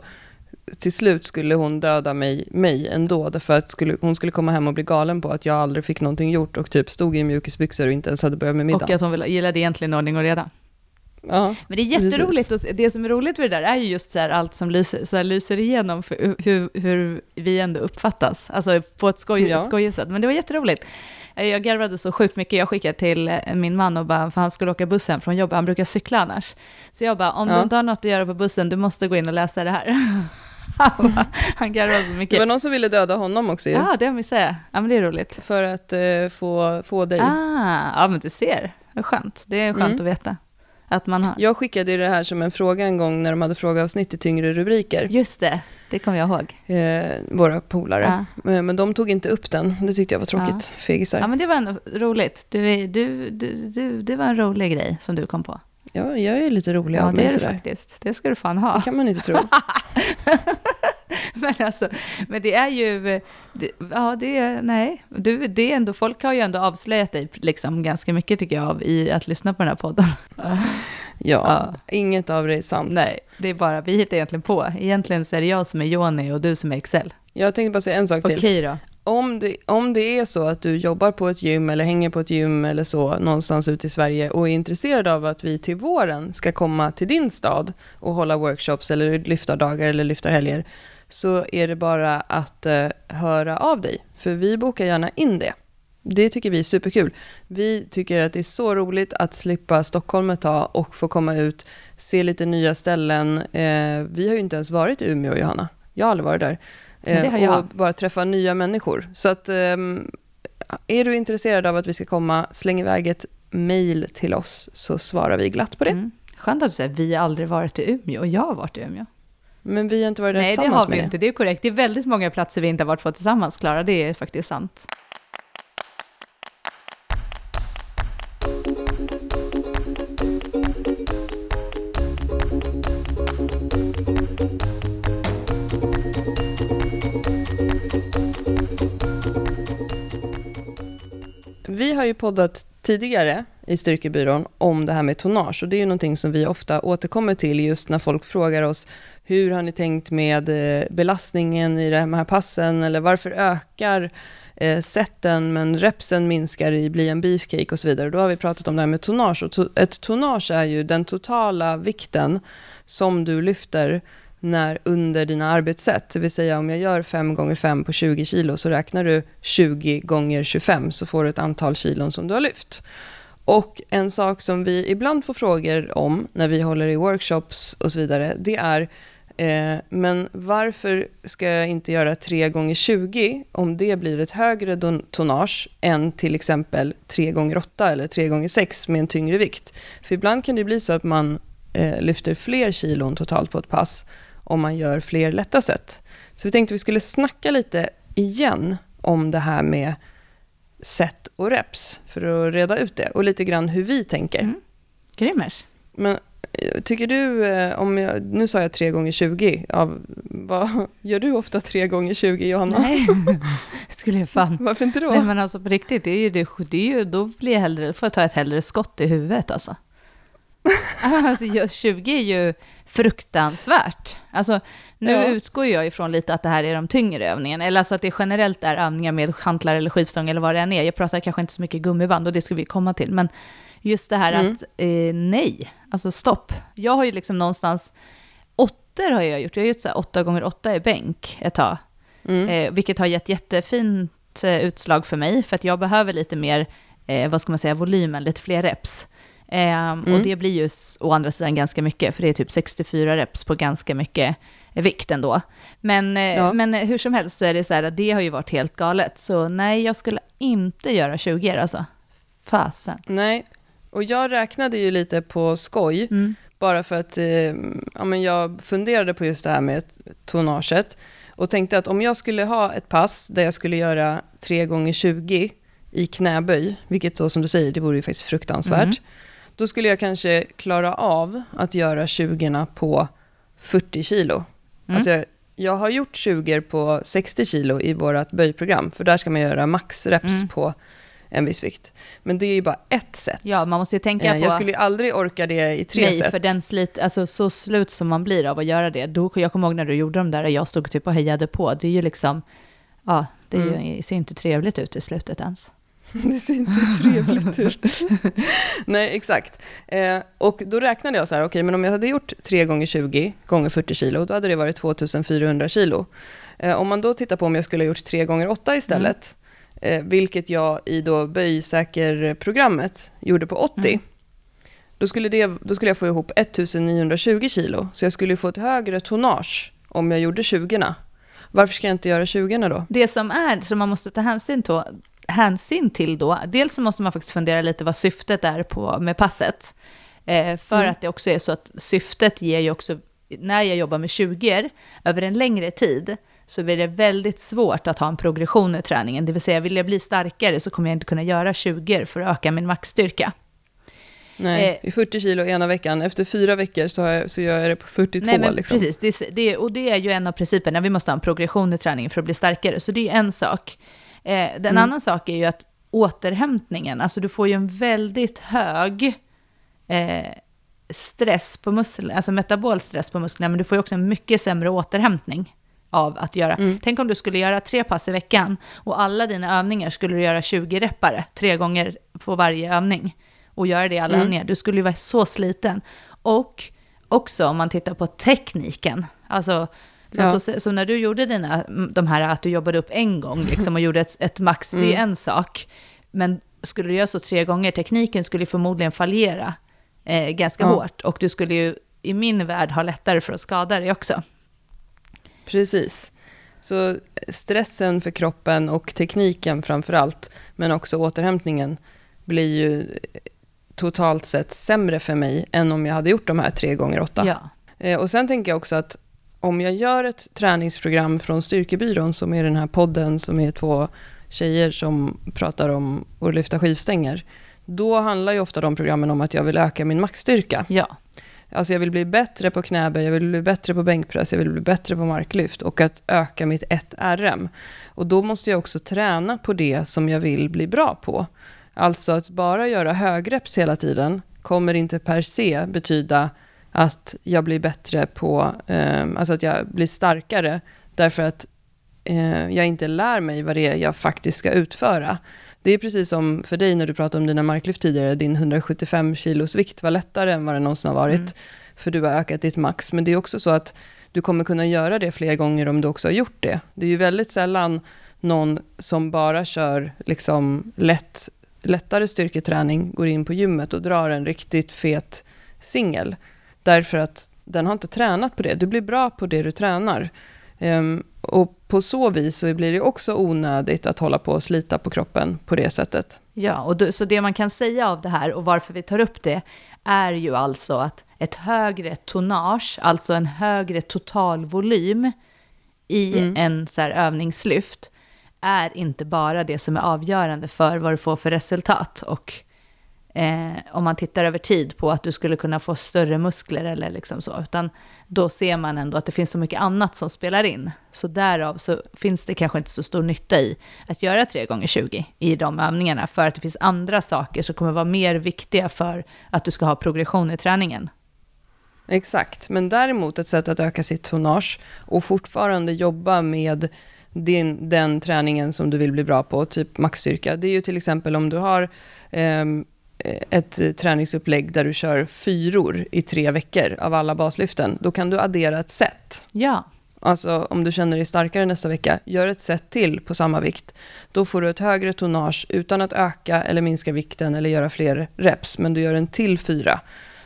till slut skulle hon döda mig, mig ändå. Därför att skulle, hon skulle komma hem och bli galen på att jag aldrig fick någonting gjort och typ stod i mjukisbyxor och inte ens hade börjat med middag. Och att hon gillade egentligen ordning och reda. Ja, Men det är jätteroligt, och det som är roligt med det där är ju just så här, allt som lyser, så här, lyser igenom för hur, hur vi ändå uppfattas, alltså på ett skoj, Ja. skojigt sätt. Men det var jätteroligt. Eh, Jag garvade så sjukt mycket, jag skickade till eh, min man och bara, för han skulle åka bussen från jobbet, han brukar cykla annars. Så jag bara, om Ja. du inte har något att göra på bussen, du måste gå in och läsa det här. han, bara, han garvade så det mycket. var någon som ville döda honom också ju. Ja, det missade jag. Ja, men det är roligt. För att eh, få, få dig. Ah, ja men du ser. Det är skönt. Det är skönt Mm. att veta. Att man har. Jag skickade ju det här som en fråga en gång när de hade frågeavsnitt i tyngre rubriker. Just det, det kommer jag ihåg. Eh, våra polare. Ja. Eh, Men de tog inte upp den. Det tyckte jag var tråkigt. Fegisar. ja, men det var ändå roligt. Du, är- du, du, du, det var en rolig grej som du kom på. Ja, jag är lite rolig Ja, av det mig är det sådär. faktiskt. Det ska du fan Det ha. kan man inte tro. men alltså, men det är ju, det, ja det är, nej, du, det är ändå, folk har ju ändå avslöjat dig liksom ganska mycket tycker jag av i att lyssna på den här podden. Ja, Ja. inget av det är sant. Nej, det är bara, vi hittar egentligen på. Egentligen så är det jag som är Joni och du som är Excel. Jag tänkte bara säga en sak till. Okej då. Om det, om det är så att du jobbar på ett gym eller hänger på ett gym eller så någonstans ute i Sverige och är intresserad av att vi till våren ska komma till din stad och hålla workshops eller lyftardagar eller lyftarhelger så är det bara att eh, höra av dig. För vi bokar gärna in det. Det tycker vi är superkul. Vi tycker att det är så roligt att slippa Stockholm ett tag och få komma ut, se lite nya ställen. Eh, vi har ju inte ens varit i Umeå, Johanna. Jag har aldrig varit där. Men det har Eh, jag. och bara träffa nya människor. Så att, ehm, är du intresserad av att vi ska komma, släng iväg ett mejl till oss så svarar vi glatt på det. Mm. Skönt att du säger vi har aldrig varit i Umeå och jag har varit i Umeå. Men vi har inte varit där Nej, det tillsammans har vi inte. Det är korrekt. Det är väldigt många platser vi inte har varit på tillsammans, Klara. Det är faktiskt sant. Vi har ju poddat tidigare i Styrkebyrån om det här med tonnage och det är ju någonting som vi ofta återkommer till just när folk frågar oss hur har ni tänkt med eh, belastningen i de här passen eller varför ökar seten, sätten men repsen minskar i bli en beefcake och så vidare. Då har vi pratat om det här med tonnage och to- ett tonnage är ju den totala vikten som du lyfter när under dina arbetssätt. Det vill säga om jag gör 5 gånger 5 på 20 kilo så räknar du 20 gånger 25 så får du ett antal kilon som du har lyft. Och en sak som vi ibland får frågor om när vi håller i workshops och så vidare, det är eh, men varför ska jag inte göra 3 gånger 20 om det blir ett högre don- tonnage än till exempel 3 gånger 8 eller 3 gånger 6 med en tyngre vikt? För ibland kan det bli så att man eh, lyfter fler kilon totalt på ett pass om man gör fler lätta set. Så vi tänkte vi skulle snacka lite igen om det här med set och reps för att reda ut det och lite grann hur vi tänker. Mm. Grymmers. Men eh, tycker du, eh, om jag, nu sa jag 3 gånger 20 av, vad, gör du ofta 3 gånger 20 Johanna? Nej, skulle jag fan. Varför inte då? Nej men alltså på riktigt, det är ju, det, det är ju, då blir jag hellre, får jag ta ett hellre skott i huvudet alltså. alltså jag- 20 är ju fruktansvärt. Alltså nu Ja. utgår jag ifrån lite att det här är de tyngre övningarna, eller alltså att det generellt är övningar med hantlar eller skivstång eller vad det än är. Jag pratar kanske inte så mycket gummiband och det ska vi komma till, men just det här Mm. att eh, nej, alltså stopp. Jag har ju liksom någonstans, åttor har jag gjort, jag har gjort så här 8 gånger 8 i bänk ett tag. Mm. Eh, vilket har gett jättefint eh, utslag för mig, för att jag behöver lite mer, eh, vad ska man säga, volymen, lite fler reps. Eh, Och Mm. det blir ju å andra sidan ganska mycket, för det är typ 64 reps på ganska mycket vikt ändå. Men, eh, Ja. men hur som helst så är det så här att det har ju varit helt galet. Så nej, jag skulle inte göra 20 alltså. Fasen. Nej, och jag räknade ju lite på skoj Mm. Bara för att eh, ja, men jag funderade på just det här med tonnaget och tänkte att om jag skulle ha ett pass där jag skulle göra 3 gånger 20 i knäböj, vilket då som du säger, det vore ju faktiskt fruktansvärt, Mm. då skulle jag kanske klara av att göra 20 på 40 kilo. Mm. Alltså, jag, har gjort 20 på 60 kilo i vårt böjprogram, för där ska man göra maxreps Mm. på en viss vikt. Men det är ju bara ett sätt. Ja, man måste ju tänka Eh, på... Jag skulle ju aldrig orka det i tre Nej, set. för den slit, alltså så slut som man blir av att göra det. Då, jag kommer ihåg när du gjorde dem där och jag stod typ och hejade på. Det är ju liksom, ja, det är Mm. ju, ser inte trevligt ut i slutet ens. Det ser inte trevligt ut. Nej, exakt. Eh, och då räknade jag så här, okej, okay, men om jag hade gjort 3 gånger 20 gånger 40 kilo, då hade det varit 2400 kilo. Eh, om man då tittar på om jag skulle ha gjort 3 gånger 8 istället, mm. eh, vilket jag i då böjsäker-programmet gjorde på 80, mm. då, skulle det, då skulle jag få ihop 1920 kilo. Så jag skulle få ett högre tonnage om jag gjorde 20 Varför ska jag inte göra 20 då? Det som är, som man måste ta hänsyn till, hänsyn till då, dels så måste man faktiskt fundera lite vad syftet är på, med passet. Eh, för mm. att det också är så att syftet ger ju också, när jag jobbar med 20 över en längre tid, så blir det väldigt svårt att ha en progression i träningen. Det vill säga, vill jag bli starkare så kommer jag inte kunna göra 20 för att öka min maxstyrka. Nej, eh, 40 kilo ena veckan. Efter fyra veckor så, jag, så gör jag det på 42. Nej, men liksom. Precis, det, det, och det är ju en av principerna. Vi måste ha en progression i träningen för att bli starkare. Så det är en sak. Eh, den mm. annan sak är ju att återhämtningen, alltså du får ju en väldigt hög eh, stress på musklerna, alltså metabol stress på musklerna, men du får ju också en mycket sämre återhämtning av att göra. Mm. Tänk om du skulle göra tre pass i veckan och alla dina övningar skulle du göra 20 repare, tre gånger på varje övning och göra det alla mm. övningar. Du skulle ju vara så sliten. Och också om man tittar på tekniken, alltså Ja. Så när du gjorde dina, de här att du jobbade upp en gång liksom, och gjorde ett, ett max, mm. det är mm. en sak. Men skulle du göra så tre gånger, tekniken skulle förmodligen fallera eh, ganska ja. hårt. Och du skulle ju i min värld ha lättare för att skada dig också. Precis. Så stressen för kroppen och tekniken framför allt, men också återhämtningen, blir ju totalt sett sämre för mig än om jag hade gjort de här tre gånger åtta. Ja. Eh, och sen tänker jag också att om jag gör ett träningsprogram från Styrkebyrån, som är den här podden som är två tjejer som pratar om att lyfta skivstänger, då handlar ju ofta de programmen om att jag vill öka min maxstyrka. Ja. Alltså jag vill bli bättre på knäböj, jag vill bli bättre på bänkpress, jag vill bli bättre på marklyft och att öka mitt 1RM. Och då måste jag också träna på det som jag vill bli bra på. Alltså att bara göra högreps hela tiden kommer inte per se betyda att jag blir bättre på, eh, alltså att jag blir starkare, därför att eh, jag inte lär mig vad det är jag faktiskt ska utföra. Det är precis som för dig när du pratade om dina marklyft tidigare, din 175 kilos vikt var lättare än vad det någonsin har varit, mm. för du har ökat ditt max. Men det är också så att du kommer kunna göra det fler gånger om du också har gjort det. Det är ju väldigt sällan någon som bara kör liksom lätt, lättare styrketräning, går in på gymmet och drar en riktigt fet singel. Därför att den har inte tränat på det. Du blir bra på det du tränar. Um, och på så vis så blir det också onödigt att hålla på och slita på kroppen på det sättet. Ja, och då, så det man kan säga av det här och varför vi tar upp det är ju alltså att ett högre tonnage, alltså en högre totalvolym i mm. en så övningslyft, är inte bara det som är avgörande för vad du får för resultat och eh, om man tittar över tid på att du skulle kunna få större muskler eller liksom så, utan då ser man ändå att det finns så mycket annat som spelar in. Så därav så finns det kanske inte så stor nytta i att göra 3 gånger 20 i de övningarna, för att det finns andra saker som kommer vara mer viktiga för att du ska ha progression i träningen. Exakt, men däremot ett sätt att öka sitt tonnage och fortfarande jobba med din, den träningen som du vill bli bra på, typ maxstyrka. Det är ju till exempel om du har eh, ett träningsupplägg där du kör fyror i tre veckor av alla baslyften, då kan du addera ett set. Ja. Alltså om du känner dig starkare nästa vecka, gör ett set till på samma vikt. Då får du ett högre tonnage utan att öka eller minska vikten eller göra fler reps, men du gör en till fyra.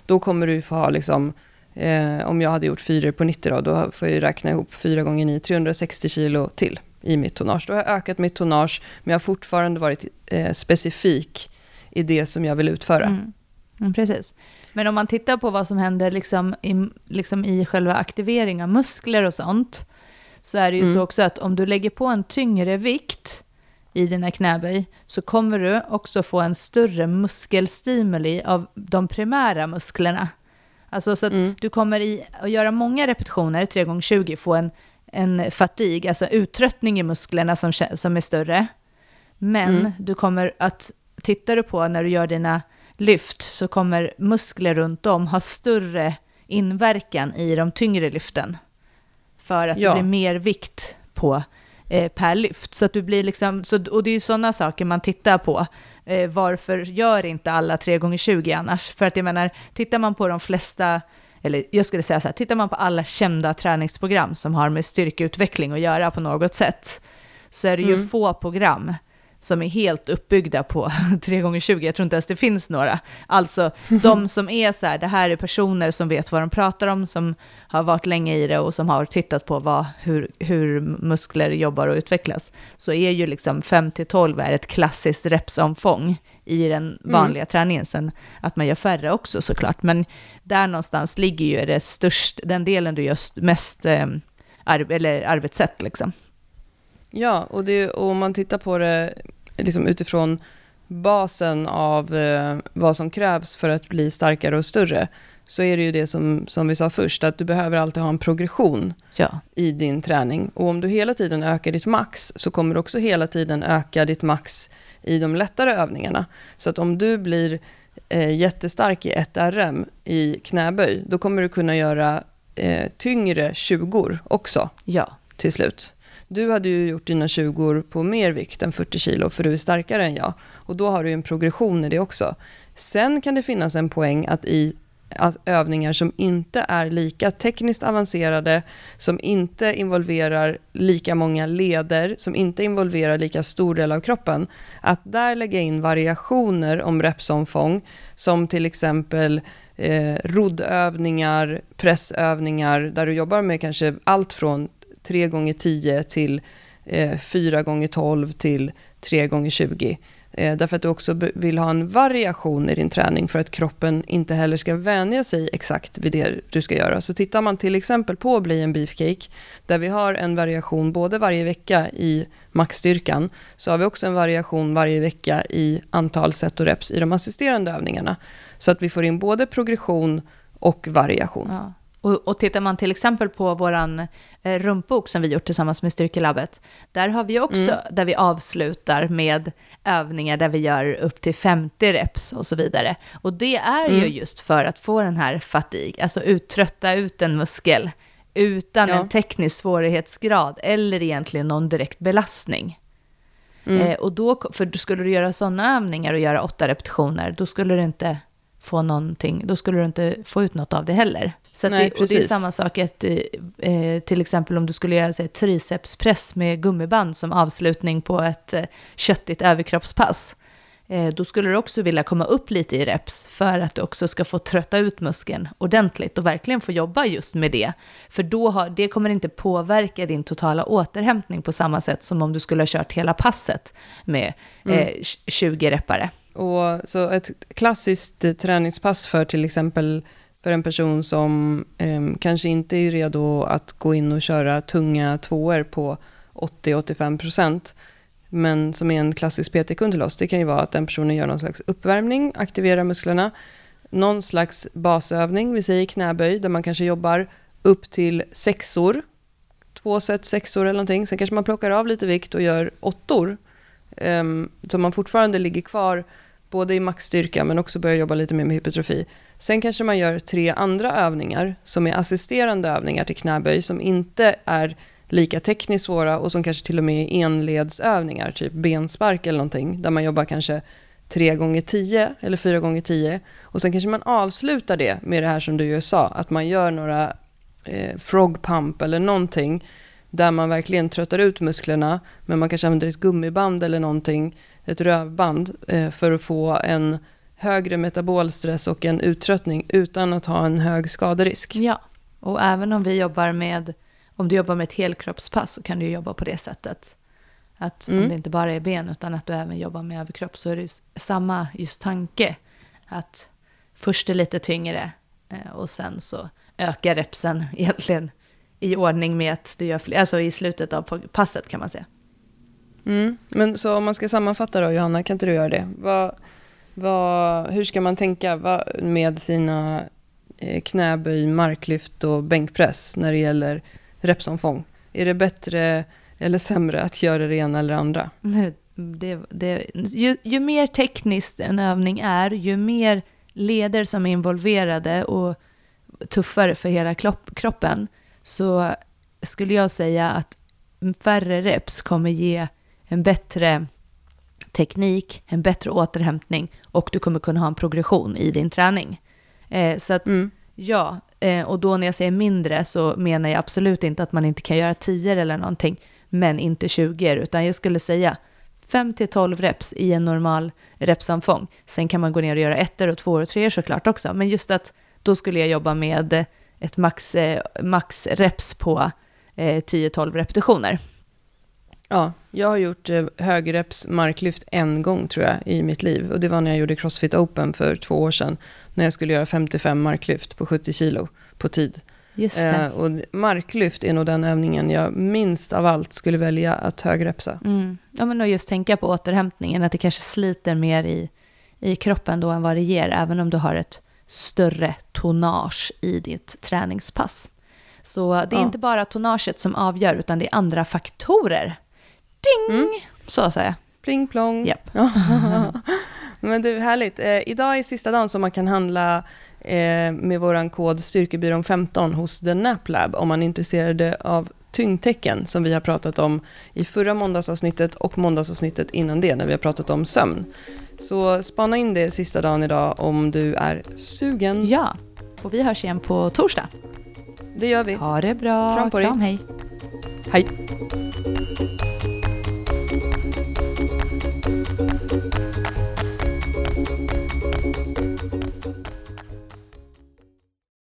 Då kommer du få ha liksom, eh, om jag hade gjort fyror på 90 då, då får jag räkna ihop fyra gånger 9, 360 kilo till i mitt tonnage. Då har jag ökat mitt tonnage, men jag har fortfarande varit eh, specifik i det som jag vill utföra. Mm. Mm, precis. Men om man tittar på vad som händer liksom i, liksom i själva aktivering av muskler och sånt, så är det ju mm. så också att om du lägger på en tyngre vikt i dina knäböj, så kommer du också få en större muskelstimuli av de primära musklerna. Alltså så att mm. du kommer i att göra många repetitioner, 3 x 20 få en, en fatig, alltså uttröttning i musklerna som, som är större. Men mm. du kommer att tittar du på när du gör dina lyft så kommer muskler runt om ha större inverkan i de tyngre lyften. För att ja. det blir mer vikt på eh, per lyft. Så att du blir liksom, så, och det är ju sådana saker man tittar på. Eh, varför gör inte alla 3 gånger 20 annars? För att jag menar, tittar man på de flesta eller jag skulle säga så här, tittar man på alla kända träningsprogram som har med styrkeutveckling att göra på något sätt, så är det ju mm. få program som är helt uppbyggda på 3x20, jag tror inte ens det finns några. Alltså de som är så här, det här är personer som vet vad de pratar om, som har varit länge i det och som har tittat på vad, hur, hur muskler jobbar och utvecklas, så är ju liksom 5-12 är ett klassiskt repsomfång i den mm. vanliga mm. träningen. Sen att man gör färre också såklart, men där någonstans ligger ju det störst, den delen du gör mest eh, ar eller arbetssätt liksom. Ja, och, det, och om man tittar på det liksom utifrån basen av eh, vad som krävs för att bli starkare och större, så är det ju det som, som vi sa först, att du behöver alltid ha en progression ja. i din träning. Och om du hela tiden ökar ditt max, så kommer du också hela tiden öka ditt max i de lättare övningarna. Så att om du blir eh, jättestark i ett RM i knäböj, då kommer du kunna göra eh, tyngre 20 också ja. till slut. Du hade ju gjort dina 20 på mer vikt än 40 kilo, för du är starkare än jag. Och då har du en progression i det också. Sen kan det finnas en poäng att i att övningar som inte är lika tekniskt avancerade, som inte involverar lika många leder, som inte involverar lika stor del av kroppen, att där lägga in variationer om repsomfång, som till exempel eh, roddövningar, pressövningar, där du jobbar med kanske allt från 3 gånger 10 till eh, 4 gånger 12 till 3 gånger 20. Eh, därför att du också vill ha en variation i din träning för att kroppen inte heller ska vänja sig exakt vid det du ska göra. Så tittar man till exempel på Bli en beefcake, där vi har en variation både varje vecka i maxstyrkan, så har vi också en variation varje vecka i antal set och reps i de assisterande övningarna. Så att vi får in både progression och variation. Ja. Och, och tittar man till exempel på vår eh, rumpbok som vi gjort tillsammans med Styrkelabbet, där har vi också, mm. där vi avslutar med övningar där vi gör upp till 50 reps och så vidare. Och det är mm. ju just för att få den här fatig, alltså uttrötta ut en muskel utan ja. en teknisk svårighetsgrad eller egentligen någon direkt belastning. Mm. Eh, och då, för skulle du göra sådana övningar och göra åtta repetitioner, då skulle du inte få någonting, då skulle du inte få ut något av det heller. Så Nej, det, och det är samma sak, att, eh, till exempel om du skulle göra ett tricepspress med gummiband som avslutning på ett eh, köttigt överkroppspass. Eh, då skulle du också vilja komma upp lite i reps för att du också ska få trötta ut muskeln ordentligt och verkligen få jobba just med det. För då har, det kommer inte påverka din totala återhämtning på samma sätt som om du skulle ha kört hela passet med mm. 20 repare. Och så ett klassiskt träningspass för till exempel för en person som eh, kanske inte är redo att gå in och köra tunga tvåor på 80-85% men som är en klassisk PT-kund till oss, det kan ju vara att den personen gör någon slags uppvärmning, aktiverar musklerna, någon slags basövning, vi säger knäböj, där man kanske jobbar upp till sexor, två set sexor eller någonting, sen kanske man plockar av lite vikt och gör åttor, eh, så man fortfarande ligger kvar både i maxstyrka men också börja jobba lite mer med hypertrofi. Sen kanske man gör tre andra övningar som är assisterande övningar till knäböj som inte är lika tekniskt svåra och som kanske till och med är enledsövningar, typ benspark eller någonting, där man jobbar kanske 3 gånger 10 eller 4 gånger 10 och sen kanske man avslutar det med det här som du ju sa, att man gör några eh, frog pump eller någonting där man verkligen tröttar ut musklerna, men man kanske använder ett gummiband eller någonting, ett rövband, eh, för att få en högre metabolstress och en uttröttning utan att ha en hög skaderisk. Ja, och även om vi jobbar med, om du jobbar med ett helkroppspass så kan du jobba på det sättet. Att mm. om det inte bara är ben utan att du även jobbar med överkropp så är det samma just tanke. Att först är lite tyngre eh, och sen så ökar repsen egentligen i ordning med att du gör fler, alltså i slutet av passet kan man säga. Mm. Men så om man ska sammanfatta då, Johanna, kan inte du göra det? Vad, vad, hur ska man tänka med sina eh, knäböj, marklyft och bänkpress när det gäller repsomfång? Är det bättre eller sämre att göra det ena eller andra? Det, det, ju, ju mer tekniskt en övning är, ju mer leder som är involverade och tuffare för hela kroppen, så skulle jag säga att färre reps kommer ge en bättre teknik, en bättre återhämtning och du kommer kunna ha en progression i din träning. Eh, så att mm. ja, eh, och då när jag säger mindre så menar jag absolut inte att man inte kan göra 10 eller någonting, men inte 20 utan jag skulle säga 5 till 12 reps i en normal repsomfång. Sen kan man gå ner och göra ettor och tvåor och treor såklart också, men just att då skulle jag jobba med ett max, eh, max reps på eh, 10-12 repetitioner. Ja, jag har gjort eh, högreps marklyft en gång tror jag i mitt liv. Och det var när jag gjorde Crossfit Open för två år sedan. När jag skulle göra 55 marklyft på 70 kilo på tid. Just. Eh, och marklyft är nog den övningen jag minst av allt skulle välja att högrepsa. Mm. Ja, men och just tänka på återhämtningen, att det kanske sliter mer i, i kroppen då än vad det ger, även om du har ett större tonage i ditt träningspass. Så det är ja. inte bara tonaget som avgör, utan det är andra faktorer. Ding! Mm. Så säger jag. Pling plong. Yep. Men du, härligt. Eh, idag är sista dagen som man kan handla eh, med vår kod Styrkebyrån 15 hos The Nap Lab om man är intresserad av tyngdtecken som vi har pratat om i förra måndagsavsnittet och måndagsavsnittet innan det när vi har pratat om sömn. Så spana in det sista dagen idag om du är sugen. Ja, och vi hörs igen på torsdag. Det gör vi. Ha det bra. Kram på dig. Kram, hej. Hej.